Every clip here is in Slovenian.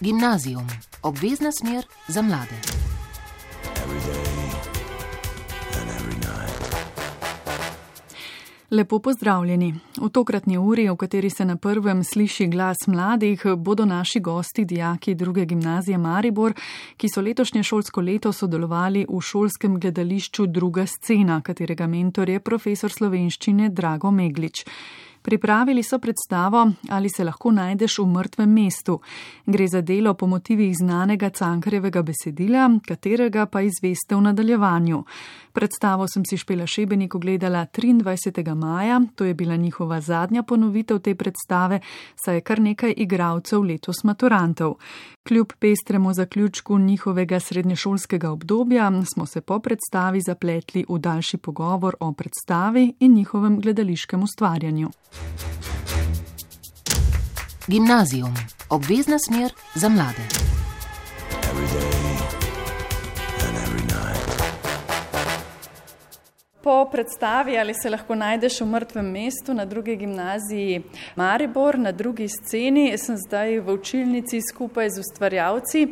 Gimnazijum, obvezna smer za mlade. Lepo pozdravljeni. V tokratni uri, v kateri se na prvem sliši glas mladih, bodo naši gosti dijaki druge gimnazije Maribor, ki so letošnje šolsko leto sodelovali v šolskem gledališču Druga scena, katerega mentor je profesor slovenščine Drago Meglič. Pripravili so predstavo Ali se lahko najdeš v mrtvem mestu. Gre za delo po motivih znanega cankarjevega besedila, katerega pa izveste v nadaljevanju. Predstavo sem si Špela Šebenik ogledala 23. maja, to je bila njihova zadnja ponovitev te predstave, saj je kar nekaj igralcev letos maturantov. Kljub pestremu zaključku njihovega srednješolskega obdobja smo se po predstavi zapletli v daljši pogovor o predstavi in njihovem gledališkem ustvarjanju. Gimnazijum, obvezna smer za mlade. Po predstavi ali se lahko najdeš v mrtvem mestu na drugi gimnaziji Maribor, na drugi sceni, sem zdaj v učilnici skupaj z ustvarjalci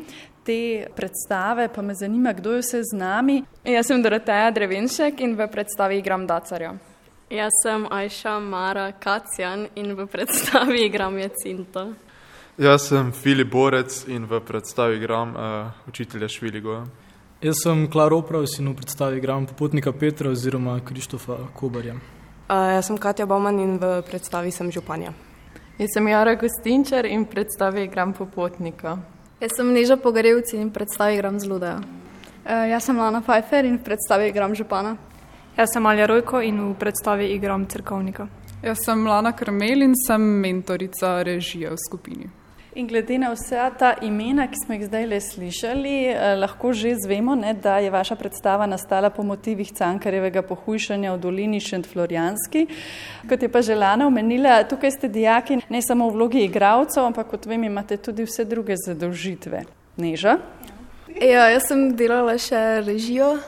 te predstave, pa me zanima, kdo je vse z nami. Jaz sem Doroteja Drevenšek in v predstavi igram Dacarja. Jaz sem Ajša Mara Kacjan in v predstavi igram Jacinto. Jaz sem Filip Borec in v predstavi igram uh, učitelja Šviligo. Jaz sem Klar Opravs in v predstavi igram popotnika Petra oziroma Krištofa Kobarja. Uh, jaz sem Katja Bauman in v predstavi sem Županja. Jaz sem Jara Gostinčar in v predstavi igram popotnika. Jaz sem Neža Pogarevci in v predstavi igram Zludeja. Uh, jaz sem Lana Pfeiffer in v predstavi igram Župana. Jaz sem Alja Rojko in v predstavi igram crkovnika. Jaz sem Lana Krmel in sem mentorica režije v skupini. In glede na vse ta imena, ki smo jih zdaj le slišali, eh, lahko že zvemo, ne, da je vaša predstava nastala po motivih cankarjevega pohujšanja v dolini Šentflorijanski. Kot je pa želana omenila, tukaj ste dijaki ne samo v vlogi igralcev, ampak kot vem, imate tudi vse druge zadolžitve. Neža? Ja, jaz sem delala še režijo,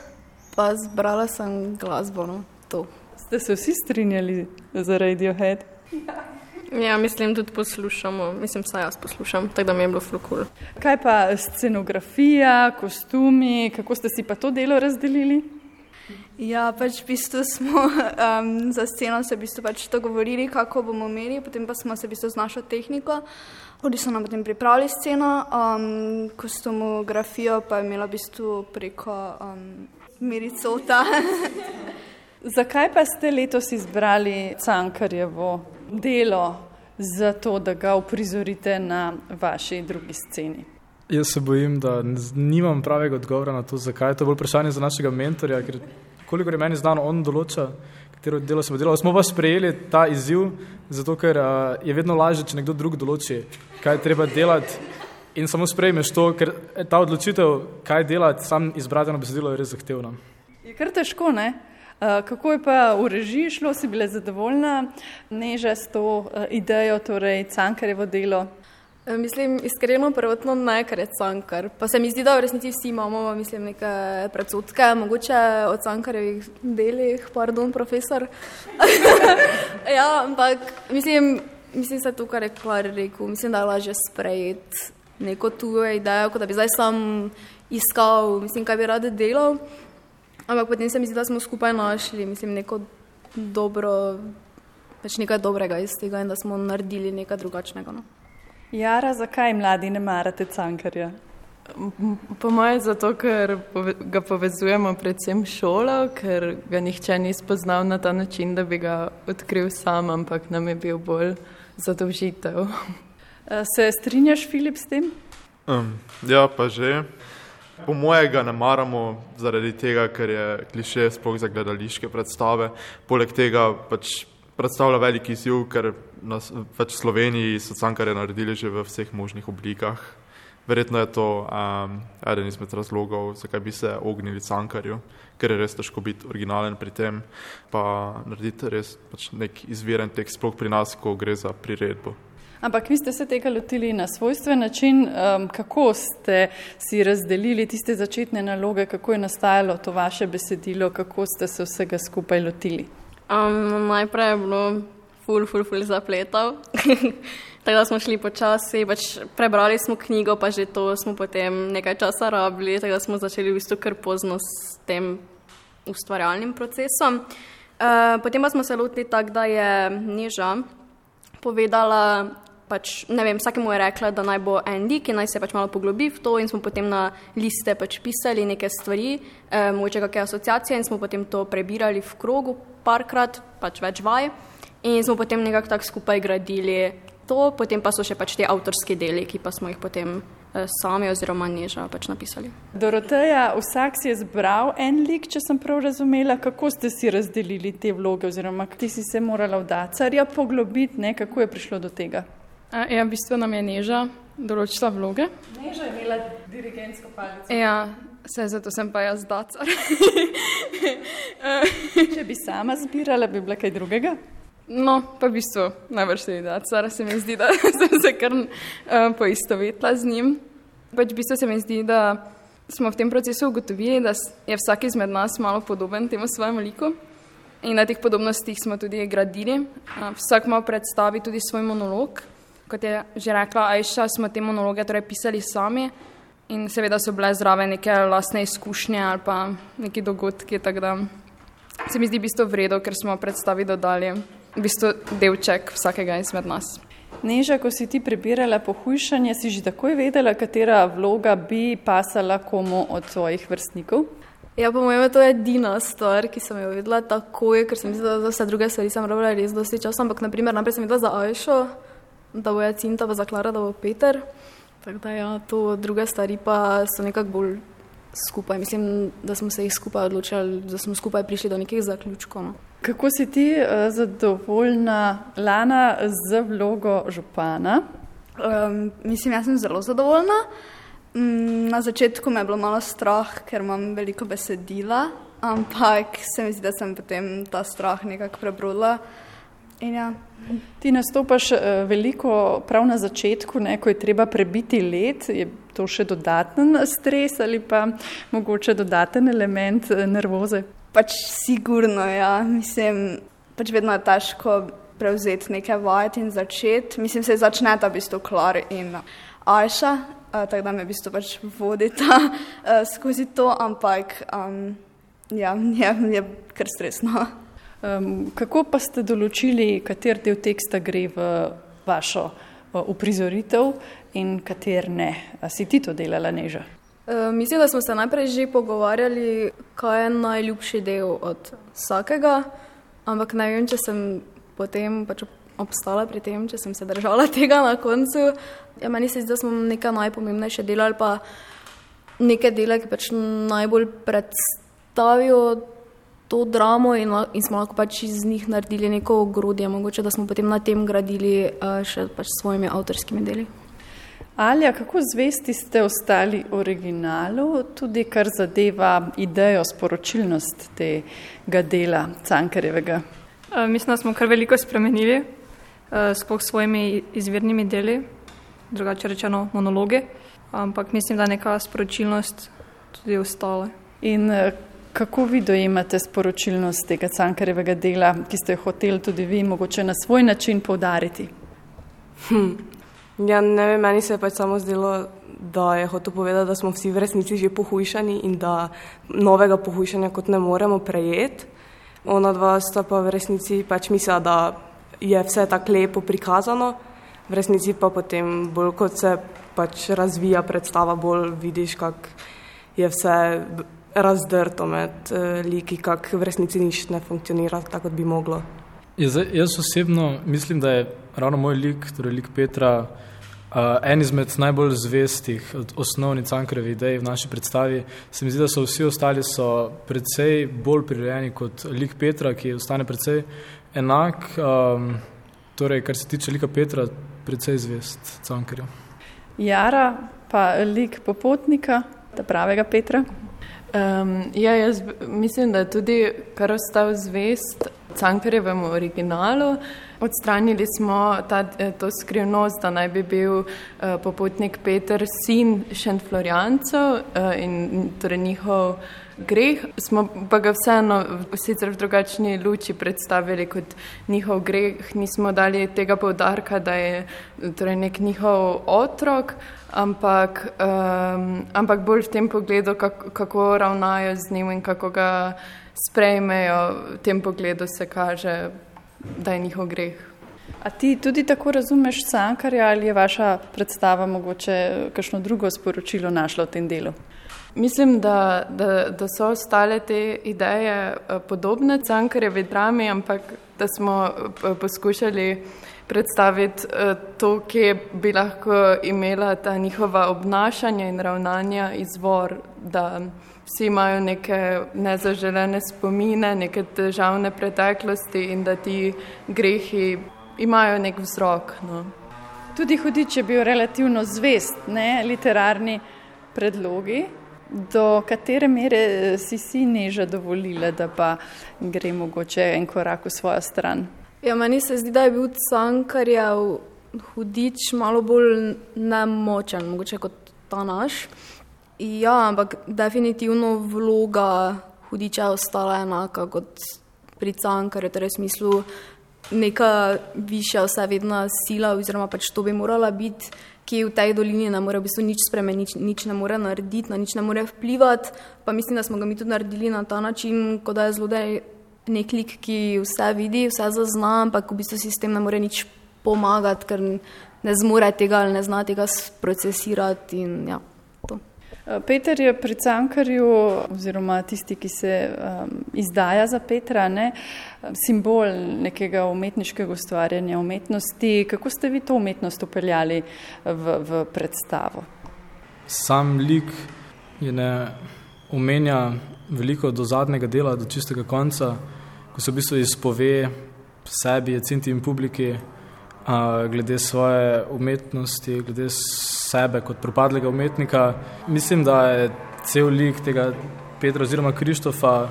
pa zbrala sem glasbo. No, Ste se vsi strinjali za Radiohead? Ja, mislim, tudi poslušamo, mislim, saj jaz poslušam, tako da mi je bilo flukul. Kaj pa scenografija, kostumi, kako ste si pa to delo razdelili? Ja, pač v bistvu smo um, za sceno se v bistvu pač to govorili, kako bomo imeli, potem pa smo se v bistvu z našo tehniko, oni so nam potem pripravili sceno, um, kostumografijo pa je imela v bistvu preko um, Miricota. Zakaj pa ste letos izbrali Cankarjevo delo za to, da ga uprizorite na vaši drugi sceni? Jaz se bojim, da nimam pravega odgovora na to, zakaj je to bolj vprašanje za našega mentorja, ker kolikor je meni znano, on določa, katero delo se bo delalo. Smo pa sprejeli ta izziv, zato ker uh, je vedno lažje, če nekdo drug določi, kaj je treba delati in samo sprejmeš to, ker ta odločitev, kaj delati, sam izbrati na besedilo je res zahtevna. Je kar težko, ne? Kako je pa v režiji šlo, si bila zadovoljna, neža s to idejo, torej cankarjevo delo? Mislim, iskreno, prvotno ne, ker je cankar. Pa se mi zdi, da v resnici vsi imamo mislim, neke predsotke, mogoče o cankarjevih delih, pardon, profesor. ja, ampak mislim, mislim se to, kar je kvar rekel, mislim, da je lažje sprejeti neko tujo idejo, kot da bi zdaj sam iskal, mislim, kaj bi rade delal. Ampak potem se mi zdi, da smo skupaj našli mislim, neko dobro, pač nekaj dobrega iz tega in da smo naredili nekaj drugačnega. No. Jara, zakaj mladi ne marate cankarja? Po mojem, zato, ker ga povezujemo predvsem šolo, ker ga nihče ni spoznal na ta način, da bi ga odkril sam, ampak nam je bil bolj zadolžitev. Se strinjaš, Filip, s tem? Um, ja, pa že. Po mojega ne maramo zaradi tega, ker je kliše sploh za gledališke predstave. Poleg tega pač predstavlja veliki izziv, ker nas več v Sloveniji so cankare naredili že v vseh možnih oblikah. Verjetno je to um, eden izmed razlogov, zakaj bi se ognili cankarju, ker je res težko biti originalen pri tem, pa narediti res pač nek izviren tekst, sploh pri nas, ko gre za priredbo. Ampak vi ste se tega lotili na svojstven način. Um, kako ste si razdelili tiste začetne naloge, kako je nastajalo to vaše besedilo, kako ste se vsega skupaj lotili? Um, najprej je bilo ful, ful, ful zapletal. Tako da smo šli počasi, pač prebrali smo knjigo, pa že to smo potem nekaj časa rabili, tako da smo začeli v bistvu kar pozno s tem ustvarjalnim procesom. Uh, potem pa smo se lotili tako, da je Neža povedala, pač, ne vem, vsakemu je rekla, da naj bo Andy, ki naj se pač malo poglobi v to in smo potem na liste pač pisali neke stvari, uh, mogoče kakšne asociacije in smo potem to prebirali v krogu parkrat, pač več vaj. In smo potem nekako tako skupaj gradili to, potem pa so še pač ti avtorski deli, ki pa smo jih potem eh, sami oziroma neža pač napisali. Doroteja, vsak si je zbral en lik, če sem prav razumela, kako ste si razdelili te vloge oziroma ti si se morala v dacarja poglobiti, ne, kako je prišlo do tega? A, ja, v bistvu nam je neža določila vloge. Neža je imela dirigentsko palico. Ja, se, zato sem pa jaz dacar. če bi sama zbirala, bi bila kaj drugega? No, pa v bistvu najbrž se je da, cara se mi zdi, da sem se kar uh, poistovetila z njim. Pač v bistvu se mi zdi, da smo v tem procesu ugotovili, da je vsak izmed nas malo podoben temu svojemu liku in na teh podobnostih smo tudi gradili. Uh, vsak malo predstavi tudi svoj monolog. Kot je že rekla Ajša, smo te monologe torej pisali sami in seveda so bile zraven neke lastne izkušnje ali pa neki dogodki, tako da se mi zdi v bistvu vredo, ker smo predstavi dodali v bistvu delček vsakega izmed nas. Neža, ko si ti prebirala pohujšanje, si že takoj vedela, katera vloga bi pasala komu od svojih vrstnikov? Ja, po mojem je to edina stvar, ki sem jo videla takoj, ker sem mislila, da za vse druge stvari sem rabila res dosti časa, ampak naprimer najprej sem videla za Ajšo, da bo Jacinta, pa za Klara, da bo Peter. Tako da ja, to druge stvari pa so nekako bolj skupaj. Mislim, da smo se jih skupaj odločili, da smo skupaj prišli do nekih zaključkov. No. Kako si ti uh, zadovoljna, Lana, z vlogo župana? Um, mislim, jaz sem zelo zadovoljna. Um, na začetku me je bilo malo strah, ker imam veliko besedila, ampak se mi zdi, da sem potem ta strah nekako prebrodila. Ja. Ti nastopaš uh, veliko prav na začetku, ne, ko je treba prebiti let. Je to še dodaten stres ali pa mogoče dodaten element uh, nervoze? Pač sigurno, ja. Mislim, pač vedno je težko prevzeti nekaj vajeti in začeti. Mislim, se začne ta v bistvu Klar in Ajša, uh, tako da me v bistvu pač vodita skozi to, ampak um, ja, je, je kar stresno. Um, kako pa ste določili, kater del teksta gre v vašo uprizoritev in kater ne? A si ti to delala, Neža? Uh, mislim, da smo se najprej že pogovarjali, kaj je najljubši del od vsakega, ampak ne vem, če sem potem pač obstala pri tem, če sem se držala tega na koncu. Ja, meni se zdi, da smo nekaj najpomembnejše delali, pa neke dele, ki pač najbolj predstavijo to dramo in, in smo lahko pač iz njih naredili neko ogrodje, mogoče da smo potem na tem gradili uh, še pač svojimi avtorskimi deli. Alja, kako zvesti ste ostali originalu, tudi kar zadeva idejo, sporočilnost tega dela Cankarjevega? Uh, mislim, da smo kar veliko spremenili, uh, sploh s svojimi izvirnimi deli, drugače rečeno monologe, ampak mislim, da neka sporočilnost tudi ostala. In Kako vi dojemate sporočilnost tega cankarjevega dela, ki ste jo hoteli tudi vi mogoče na svoj način povdariti? Hm. Ja, ne vem, meni se je pač samo zdelo, da je hotel povedati, da smo vsi v resnici že pohujšani in da novega pohujšanja kot ne moremo prejeti. Ona dva sta pa v resnici pač mislila, da je vse tako lepo prikazano, v resnici pa potem bolj kot se pač razvija predstava, bolj vidiš, kak je vse razdrto med uh, liki, kako v resnici nič ne funkcionira tako, kot bi moglo. Jaz, jaz osebno mislim, da je ravno moj lik, torej lik Petra, uh, en izmed najbolj zvestih osnovnih cankarevih idej v naši predstavi. Se mi zdi, da so vsi ostali so precej bolj prirejeni kot lik Petra, ki ostane precej enak, um, torej kar se tiče lika Petra, precej zvest cankarjev. Jara pa lik popotnika, ta pravega Petra. Um, ja, jaz mislim, da tudi, kar ostal zvest Cankarjevemu originalu. Odstranili smo ta, eh, to skrivnost, da naj bi bil uh, popotnik Peter sin Šentflorijancev uh, in torej njihov greh. Smo pa ga vseeno sicer v drugačni luči predstavili kot njihov greh. Nismo dali tega povdarka, da je torej nek njihov otrok, ampak, um, ampak bolj v tem pogledu, kako, kako ravnajo z njim in kako ga sprejmejo. V tem pogledu se kaže da je njihov greh. A ti tudi tako razumeš Sankarja ali je vaša predstava mogoče kakšno drugo sporočilo našla v tem delu? Mislim, da, da, da so ostale te ideje eh, podobne Cankarjevi drami, ampak da smo eh, poskušali predstaviti eh, to, kje bi lahko imela ta njihova obnašanja in ravnanja izvor, da vsi imajo neke nezaželene spomine, neke težavne preteklosti in da ti grehi imajo nek vzrok. No. Tudi hudič je bil relativno zvest, ne literarni predlogi. Do katere mere si si neža dovolila, da pa gre mogoče en korak v svojo stran? Ja, meni se zdi, da je bil Cankarjev hudič malo bolj nemočen, mogoče kot ta naš. Ja, ampak definitivno vloga hudiča je ostala enaka kot pri Cankarju, torej v smislu neka višja vsevedna sila, oziroma pač to bi morala biti, ki v tej dolini ne more v bistvu nič spremeniti, nič ne more narediti, na nič ne more vplivati. Pa mislim, da smo ga mi tudi naredili na ta način, kot da je zlodej nek lik, ki vse vidi, vse zazna, ampak v bistvu sistem ne more nič pomagati, ker ne zmore tega ali ne zna tega procesirati. In, ja. Eh, Peter je pri Cankarju, oziroma tisti, ki se um, izdaja za Petra, ne, simbol nekega umetniškega ustvarjanja umetnosti. Kako ste vi to umetnost upeljali v, v predstavo? Sam lik je ne omenja veliko do zadnjega dela, do čistega konca, ko se v bistvu izpove sebi, cinti in publiki glede svoje umetnosti, glede sebe kot propadlega umetnika. Mislim, da je cel lik tega Petra oziroma Krištofa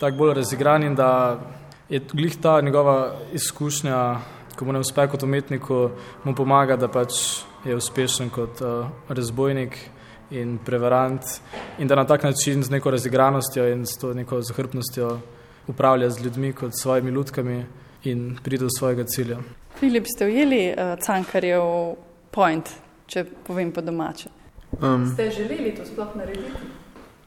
tako bolj razigran in da je glih ta njegova izkušnja, ko mu ne uspe kot umetniku, mu pomaga, da pač je uspešen kot uh, razbojnik in prevarant in da na tak način z neko razigranostjo in s to neko zahrbnostjo upravlja z ljudmi kot svojimi lutkami in pride do svojega cilja. Filip, ste ujeli uh, Cankarjev point, če povem po domače? Um, ste želeli to sploh narediti?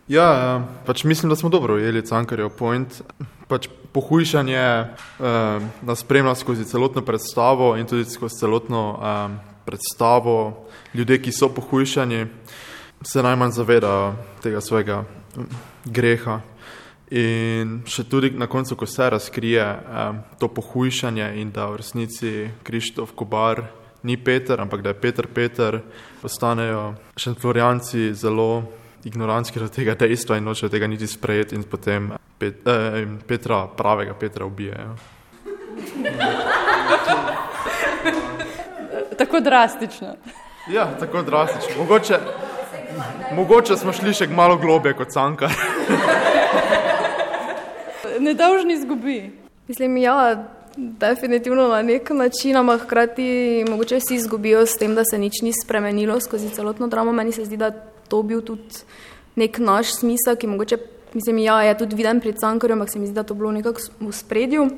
Ja, ja, pač mislim, da smo dobro ujeli Cankarjev point. Pač pohujšanje uh, nas spremlja skozi celotno predstavo in tudi skozi celotno um, predstavo. Ljudje, ki so pohujšani, se najmanj zavedajo tega svojega greha. In še tudi na koncu, ko se razkrije um, to pohujšanje in da v resnici Krištof Kobar ni Peter, ampak da je Peter Peter, postanejo še Florijanci zelo ignorantski do tega dejstva in nočejo tega niti sprejeti in potem Pet, eh, Petra, pravega Petra ubijajo. tako drastično. Ja, tako drastično. Mogoče, mogoče smo šli še malo globje kot Sankar. Nedolžni izgubi. Mislim, ja, definitivno na nek način, ampak hkrati mogoče vsi izgubijo s tem, da se nič ni spremenilo skozi celotno dramo. Meni se zdi, da to bil tudi nek naš smisel, ki mogoče, mislim, ja, je tudi viden pri Cankarju, ampak se mi zdi, da to bilo nekako v spredju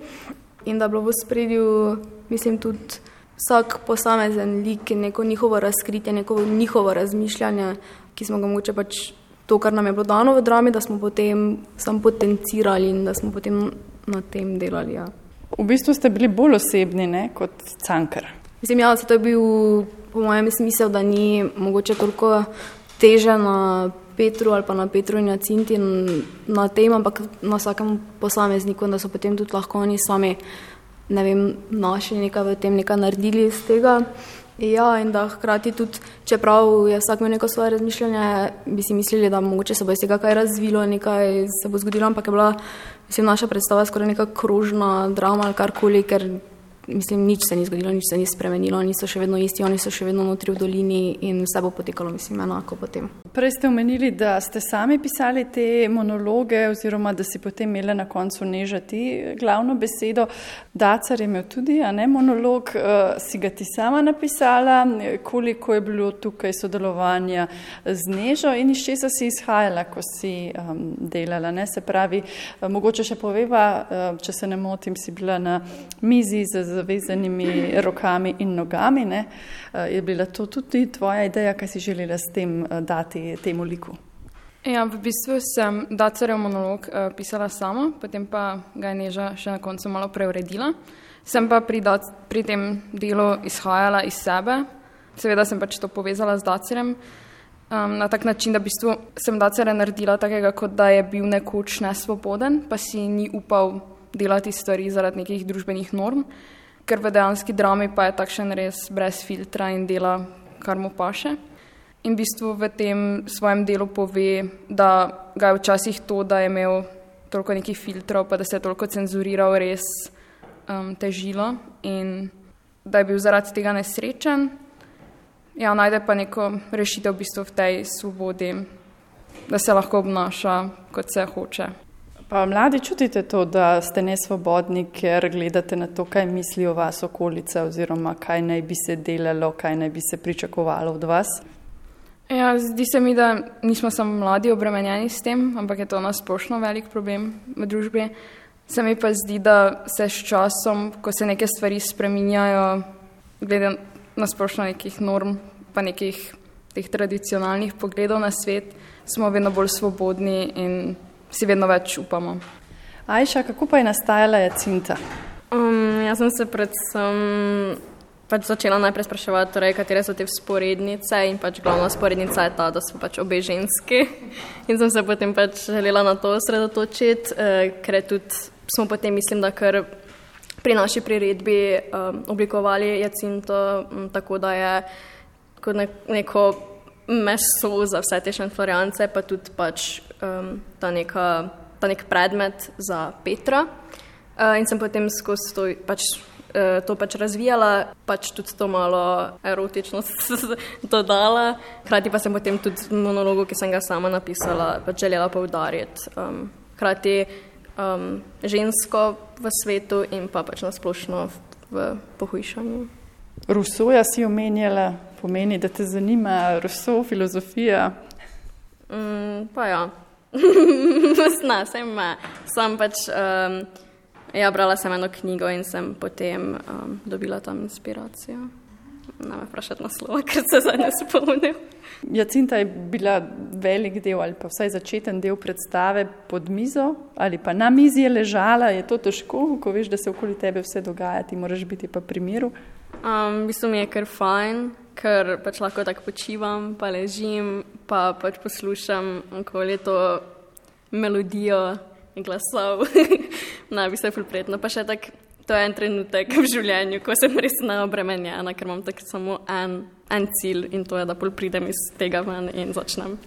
in da bilo v spredju, mislim, tudi vsak posamezen lik in neko njihovo razkritje, neko njihovo razmišljanje, ki smo ga mogoče pač to, kar nam je bilo dano v drami, da smo potem sam potencirali in da smo potem na tem delali. Ja. V bistvu ste bili bolj osebni ne, kot cankar. Mislim, ja, to je bil po mojem smisel, da ni mogoče toliko teže na Petru ali pa na Petru in na Cinti na tem, ampak na vsakem posamezniku, da so potem tudi lahko oni sami, ne vem, našli nekaj v tem, nekaj naredili iz tega. Ja, in da hkrati tudi, čeprav je vsak imel neko svoje razmišljanje, bi si mislili, da mogoče se bo iz tega kaj razvilo, nekaj se bo zgodilo, ampak je bila mislim, naša predstava skoraj neka krožna drama ali karkoli, ker mislim, nič se ni zgodilo, nič se ni spremenilo, niso še vedno isti, oni so še vedno notri v dolini in vse bo potekalo, mislim, enako potem. Prej ste omenili, da ste sami pisali te monologe, oziroma da si potem imeli na koncu nežati glavno besedo. Dacar je imel tudi, ne monolog, uh, si ga ti sama napisala, koliko je bilo tukaj sodelovanja z nežo in iz česa si izhajala, ko si um, delala. Ne? Se pravi, uh, mogoče še poveva, uh, če se ne motim, si bila na mizi z zavezanimi rokami in nogami. Uh, je bila to tudi tvoja ideja, kaj si želela s tem uh, dati? te, temu liku? Ja, v bistvu sem Dacarjev monolog uh, pisala sama, potem pa ga je Neža še na koncu malo preuredila. Sem pa pri, dat, pri tem delu izhajala iz sebe, seveda sem pač to povezala z Dacarjem um, na tak način, da v bistvu sem Dacarja naredila takega, kot da je bil nekoč nesvoboden, pa si ni upal delati stvari zaradi nekih družbenih norm, ker v dejanski drami pa je takšen res brez filtra in dela, kar mu paše. In v bistvu v tem svojem delu pove, da ga je včasih to, da je imel toliko nekih filtrov, pa da se je toliko cenzuriral, res um, težilo in da je bil zaradi tega nesrečen. Ja, najde pa neko rešitev v bistvu v tej svobodi, da se lahko obnaša, kot se hoče. Pa mladi čutite to, da ste nesvobodni, ker gledate na to, kaj misli o vas okolica oziroma kaj naj bi se delalo, kaj naj bi se pričakovalo od vas? Ja, zdi se mi, da nismo samo mladi obremenjeni s tem, ampak je to nasplošno velik problem v družbi. Se mi pa zdi, da se s časom, ko se neke stvari spreminjajo, glede na splošno nekih norm, pa nekih tradicionalnih pogledov na svet, smo vedno bolj svobodni in si vedno več upamo. Ajša, kako pa je nastajala Jacinta? Um, jaz sem se predvsem pač začela najprej spraševati, torej, katere so te sporednice in pač glavna sporednica je ta, da so pač obe ženski. In sem se potem pač želela na to osredotočiti, eh, ker tudi smo potem, mislim, da kar pri naši priredbi um, oblikovali Jacinto m, tako, da je kot ne, neko meso za vse te šanfloriance, pa tudi pač um, ta, neka, ta nek predmet za Petra. Uh, in sem potem skozi to pač Eh, to pač razvijala, pač tudi to malo erotično dodala. Hkrati pa sem potem tudi monologu, ki sem ga sama napisala, pač želela poudariti. Um, hkrati um, žensko v svetu in pa pač nasplošno v, v pohujšanju. Rusoja si omenjala, pomeni, da te zanima Ruso, filozofija. Mm, pa ja, Zna, sem, sem pač. Um, Ja, brala sem eno knjigo in sem potem um, dobila tam inspiracijo. Ne me vprašati na slovo, ker se zdaj ne spomnim. Jacinta je bila velik del ali pa vsaj začeten del predstave pod mizo ali pa na mizi je ležala. Je to težko, ko veš, da se okoli tebe vse dogaja, ti moraš biti pa pri miru? Um, v bistvu mi je kar fajn, ker pač lahko tako počivam, pa ležim, pa pač poslušam okoli to melodijo glasov, naj bi se fulprijetno. Pa še tako, to je en trenutek v življenju, ko sem res neobremenjena, ker imam tako samo en, en cilj in to je, da pol pridem iz tega ven in začnem.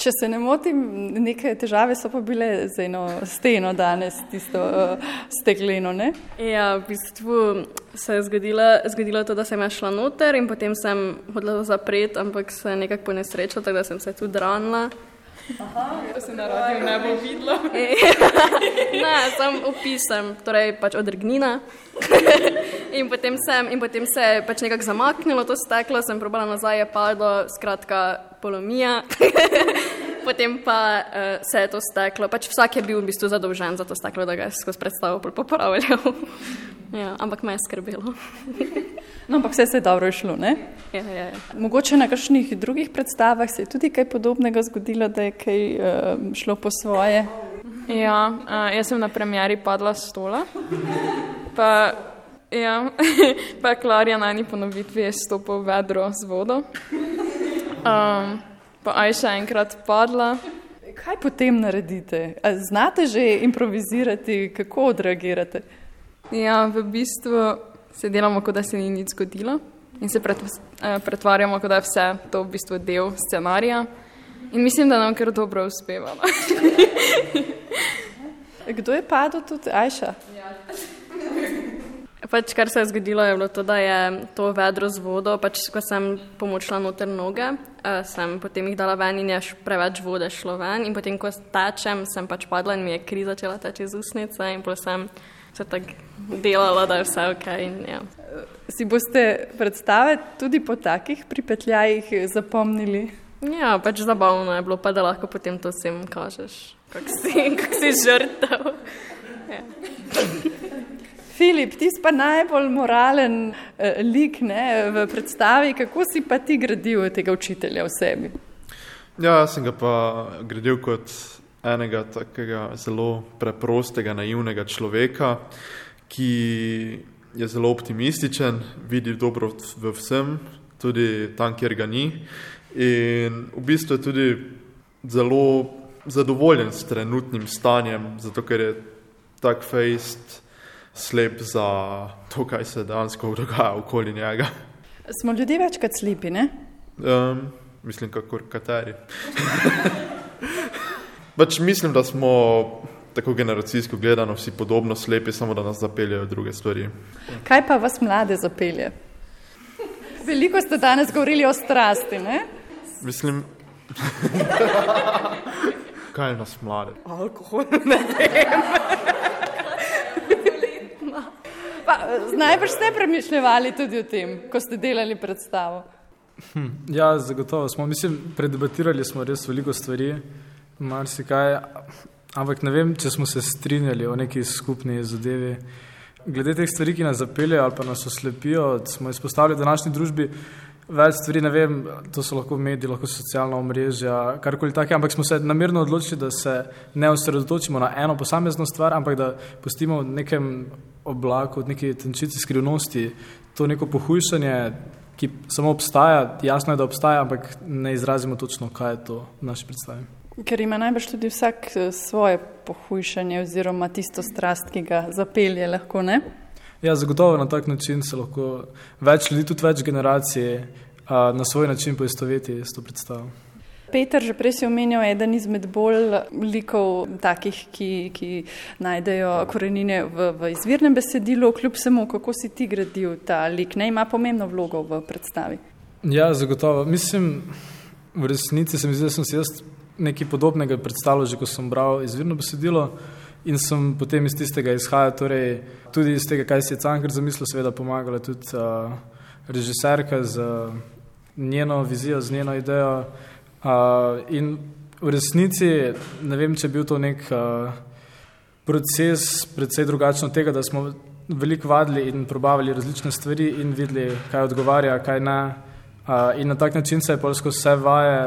Če se ne motim, neke težave so pa bile z eno steno danes, tisto uh, stekleno, ne? Ja, v bistvu se je zgodilo, zgodilo to, da sem šla noter in potem sem hodila zapreti, ampak se je nekako ponesrečila, tako da sem se tudi ranila. To se na radiju ne bo videlo. ne, sem opisem, torej pač odrgnina. in, potem sem, in potem se je pač nekako zamaknilo to steklo, sem probala nazaj, je padlo, skratka, polomija. potem pa uh, se je to steklo. Pač vsak je bil v bistvu zadolžen za to steklo, da ga je skozi predstavo popravljal. ja, ampak me je skrbelo. No, ampak vse se je dobro išlo. Ja, ja, ja. Mogoče na kakšnih drugih predstavah se je tudi kaj podobnega zgodilo, da je kaj uh, šlo po svoje. Ja, uh, jaz sem na premjeri padla s stola. Pa, ja, pa Klarja na eni ponovitvi je stopil vedro z vodo. Um, pa aj še enkrat padla. Kaj potem naredite? A znate že improvizirati, kako odreagirate? Ja, v bistvu se delamo, kot da se ni nič zgodilo in se eh, pretvarjamo, kot da je vse to v bistvu del scenarija. In mislim, da nam kar dobro uspeva. Kdo je padel tudi, Ajša? Pač, kar se je zgodilo, je bilo to, da je to vedro z vodo, pač, ko sem pomočila noter noge, uh, sem potem jih dala ven in je preveč vode šlo ven. In potem, ko tečem, sem pač padla in mi je kri začela teči iz usnice in potem se tako delala, da je vse ok. In, ja. Si boste predstave tudi po takih pripetljajih zapomnili? Ja, pač zabavno je bilo, pa da lahko potem to vsem kažeš, kak si, kak si žrtev. Ja. Filip, ti si pa najbolj moralen uh, lik ne, v predstavi. Kako si pa ti gradil tega učitelja v sebi? Ja, jaz sem ga pa gradil kot enega takega zelo preprostega, naivnega človeka, ki je zelo optimističen, vidi dobro v vsem, tudi tam, kjer ga ni. In v bistvu je tudi zelo zadovoljen s trenutnim stanjem, zato ker je tak fejst slep za to, kaj se dejansko dogaja okoli njega. Smo ljudje večkrat slepi, ne? Um, mislim, kakor kateri. pač mislim, da smo tako generacijsko gledano vsi podobno slepi, samo da nas zapeljejo druge stvari. Kaj pa vas mlade zapelje? Veliko ste danes govorili o strasti, ne? Mislim, kaj nas mlade? Alkohol, ne vem. Pa, najbrž ste premišljali tudi o tem, ko ste delali predstavo. Hm, ja, zagotovo smo. Mislim, predebatirali smo res veliko stvari, marsikaj, ampak ne vem, če smo se strinjali o neki skupni zadevi. Glede teh stvari, ki nas zapeljejo ali pa nas oslepijo, smo izpostavili v današnji družbi več stvari, ne vem, to so lahko mediji, lahko socialna omrežja, karkoli takega, ampak smo se namerno odločili, da se ne osredotočimo na eno posamezno stvar, ampak da pustimo v nekem oblaku, v neki tenčici skrivnosti to neko pohujšanje, ki samo obstaja, jasno je, da obstaja, ampak ne izrazimo točno, kaj je to v naši predstavi. Ker ima najbrž tudi vsak eh, svoje pohujšanje oziroma tisto strast, ki ga zapelje lahko, ne? Ja, zagotovo na tak način se lahko več ljudi, tudi več generacij, na svoj način poistoveti s to predstavo. Peter, že prej si omenjal eden izmed bolj likov, takih, ki, ki najdejo korenine v, v izvirnem besedilu, kljub vsemu, kako si ti gradil ta lik, ne ima pomembno vlogo v predstavi. Ja, zagotovo. Mislim, v resnici se mi zdi, da sem si jaz nekaj podobnega predstavljal, že ko sem bral izvirno besedilo. In sem potem iz tistega izhajal, torej tudi iz tega, kaj si je Cankar zamislil, seveda pomagala tudi uh, režiserka z uh, njeno vizijo, z njeno idejo. Uh, in v resnici ne vem, če je bil to nek uh, proces, predvsej drugačen od tega, da smo veliko vadili in probavali različne stvari in videli, kaj odgovarja, kaj ne. Uh, in na tak način se je polsko vse vaje,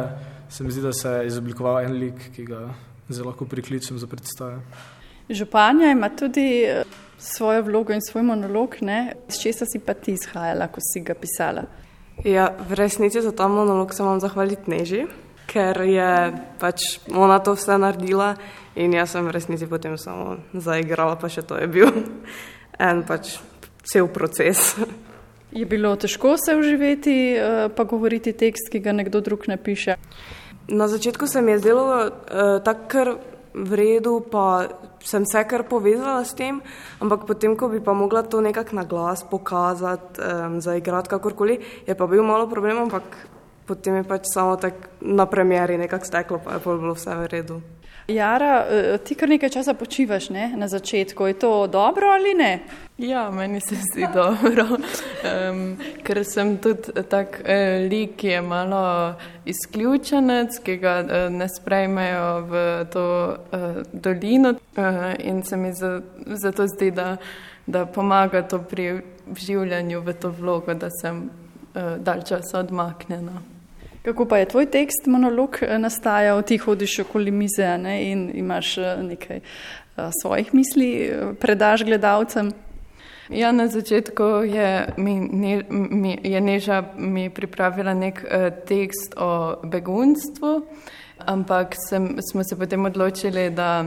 se mi zdi, da se je izoblikoval en lik, ki ga zelo lahko prikličem za predstave. Županja ima tudi eh, svojo vlogo in svoj monolog, ne? iz česa si pa ti izhajala, ko si ga pisala? Ja, v resnici za ta monolog se vam zahvaliti Neži, ker je pač ona to vse naredila in jaz sem v resnici potem samo zaigrala, pa še to je bil en pač cel proces. Je bilo težko se uživeti, eh, pa govoriti tekst, ki ga nekdo drug ne piše? Na začetku se mi je zdelo uh, tako, ker v redu, pa sem se kar povezala s tem, ampak potem, ko bi pa mogla to nekako na glas pokazati, um, zaigrati kakorkoli, je pa bil malo problem, ampak potem je pač samo tako na premjeri nekako steklo, pa je pa bilo vse v redu. Jara, e, ti kar nekaj časa počivaš ne, na začetku, je to dobro ali ne? Ja, meni se zdi dobro, um, ker sem tudi tak uh, lik, ki je malo izključenec, ki ga uh, ne sprejmejo v to uh, dolino uh, in se mi zato za zdi, da, da pomaga to pri življenju v to vlogo, da sem uh, dalj časa odmaknjena. Kako pa je tvoj tekst, monolog, eh, nastajal, ti hodiš okoli mize ne, in imaš eh, nekaj uh, svojih misli, predaš gledalcem? Ja, na začetku je, mi, ne, mi, je Neža mi pripravila nek uh, tekst o begunstvu, ampak sem, smo se potem odločili, da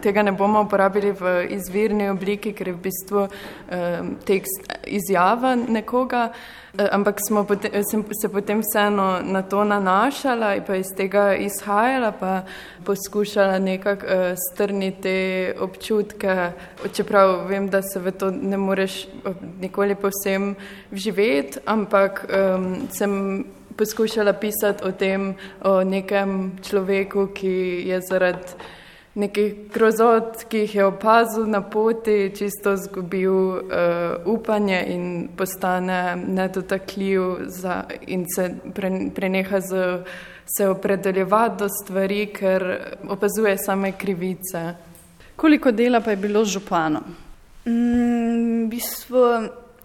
tega ne bomo uporabili v izvirni obliki, ker je v bistvu um, tekst izjava nekoga, eh, ampak smo potem, sem se potem vseeno na to nanašala in pa iz tega izhajala, pa poskušala nekako uh, strniti te občutke, čeprav vem, da se v to ne moreš nikoli povsem vživeti, ampak um, sem poskušala pisati o tem, o nekem človeku, ki je zaradi nekih grozot, ki jih je opazil na poti, čisto zgubil uh, upanje in postane nedotakljiv za, in se pre, preneha z, se opredeljevati do stvari, ker opazuje same krivice. Koliko dela pa je bilo z županom? Mm, v bistvu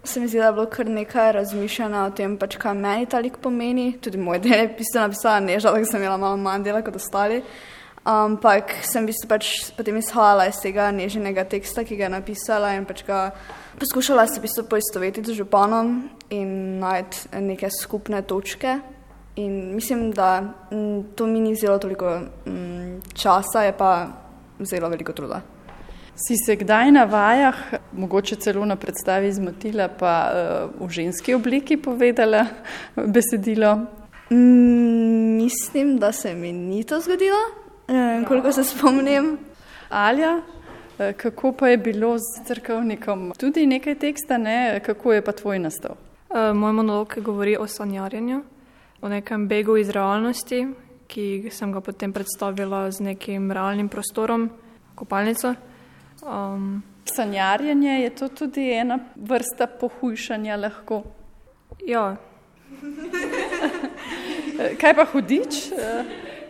se mi zdi, da je bilo kar nekaj razmišljanja o tem, pač, kaj meni ta lik pomeni. Tudi moj del je pisal, napisala neža, da sem imela malo manj dela kot ostali. Ampak sem v bistvu pač potem izhajala iz tega nežnega teksta, ki ga je napisala in pač ga poskušala se v bistvu poistovetiti z županom in najti neke skupne točke. In mislim, da m, to mi ni vzelo toliko m, časa, je pa vzelo veliko truda. Si se kdaj na vajah, mogoče celo na predstavi zmotila, pa uh, v ženski obliki povedala besedilo? Mm, mislim, da se mi ni to zgodilo. Eh, koliko se spomnim. Alja, eh, kako pa je bilo z crkvnikom? Tudi nekaj teksta, ne? kako je pa tvoj nastal? Uh, moj monolog govori o sanjarjenju, o nekem begu iz realnosti, ki sem ga potem predstavila z nekim realnim prostorom, kopalnico. Um, Sanjarjenje je to tudi ena vrsta pohujšanja lahko. Ja. Kaj pa hudič?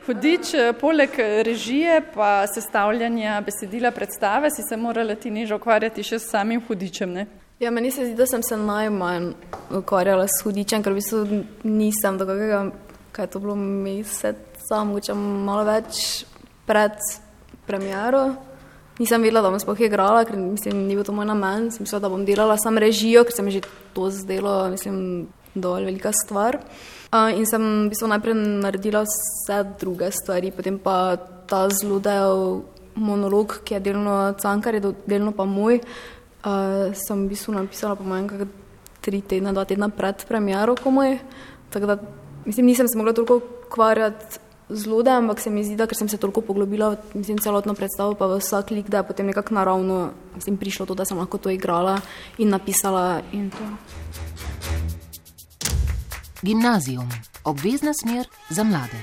Hudič, eh, poleg režije pa sestavljanja besedila predstave, si se morala ti neža ukvarjati še s samim hudičem, ne? Ja, meni se zdi, da sem se najmanj ukvarjala s hudičem, ker v bistvu nisem do kakega, kaj je to bilo meseca, mogoče malo več pred premjero. Nisem vedela, da bom sploh igrala, ker mislim, ni bil to moj namen, sem mislila, da bom delala sam režijo, ker se mi že to zdelo, mislim, dovolj velika stvar. Uh, in sem v bistvu najprej naredila vse druge stvari, potem pa ta zlodel monolog, ki je delno cankar, je delno pa moj. Uh, sem v bistvu napisala po mojem kar tri tedne, dva tedna pred premjero komoj. Tako da mislim, nisem se mogla toliko ukvarjati z lode, ampak se mi zdi, da ker sem se toliko poglobila v mislim, celotno predstavo, pa v vsak lik, da je potem nekako naravno mislim, prišlo to, da sem lahko to igrala in napisala in to. Gimnazijum, obvezna smer za mlade.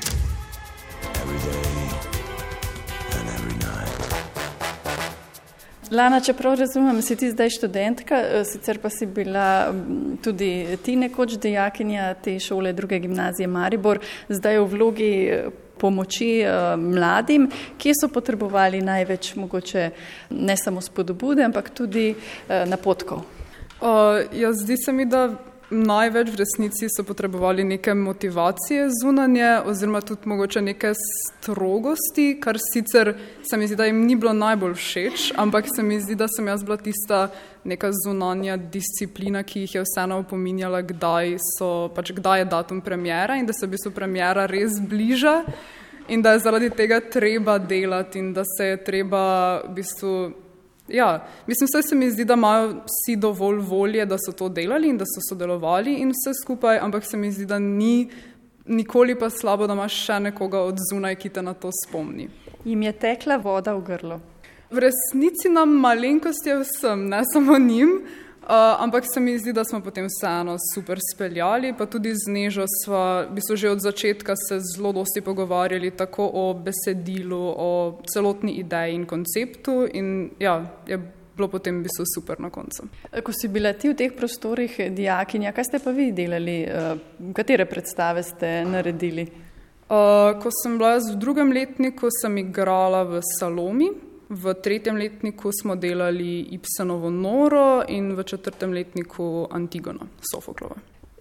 Lana, čeprav razumem, si ti zdaj študentka, eh, sicer pa si bila tudi ti nekoč dejakinja te šole druge gimnazije Maribor, zdaj v vlogi eh, pomoči eh, mladim, kje so potrebovali največ mogoče ne samo spodbude, ampak tudi napotkov. Uh, ja, zdi se mi, da največ v resnici so potrebovali neke motivacije zunanje, oziroma tudi mogoče neke strogosti, kar sicer se mi zdi, da jim ni bilo najbolj všeč, ampak se mi zdi, da sem jaz bila tista neka zunanja disciplina, ki jih je vseeno opominjala, kdaj, so, pač kdaj je datum premjera in da se v bistvu premjera res bliža. In da je zaradi tega treba delati, in da se je treba v bistvu Ja, mislim, vse se mi zdi, da imajo vsi dovolj volje, da so to delali in da so sodelovali in vse skupaj, ampak se mi zdi, da ni nikoli pa slabo, da imaš še nekoga od zunaj, ki te na to spomni. Jim je tekla voda v grlo. V resnici nam malenkost je vsem, ne samo njim. Uh, ampak se mi zdi, da smo potem vseeno super speljali, pa tudi z Nežo smo v bistvu že od začetka se zelo dosti pogovarjali tako o besedilu, o celotni ideji in konceptu in ja, je bilo potem v bistvu super na koncu. Ko si bila ti v teh prostorih dijakinja, kaj ste pa vi delali, katere predstave ste naredili? Uh, ko sem bila v drugem letniku, sem igrala v Salomi, V tretjem letniku smo delali Ibsenovo noro in v četrtem letniku Antigono, Sofoklova.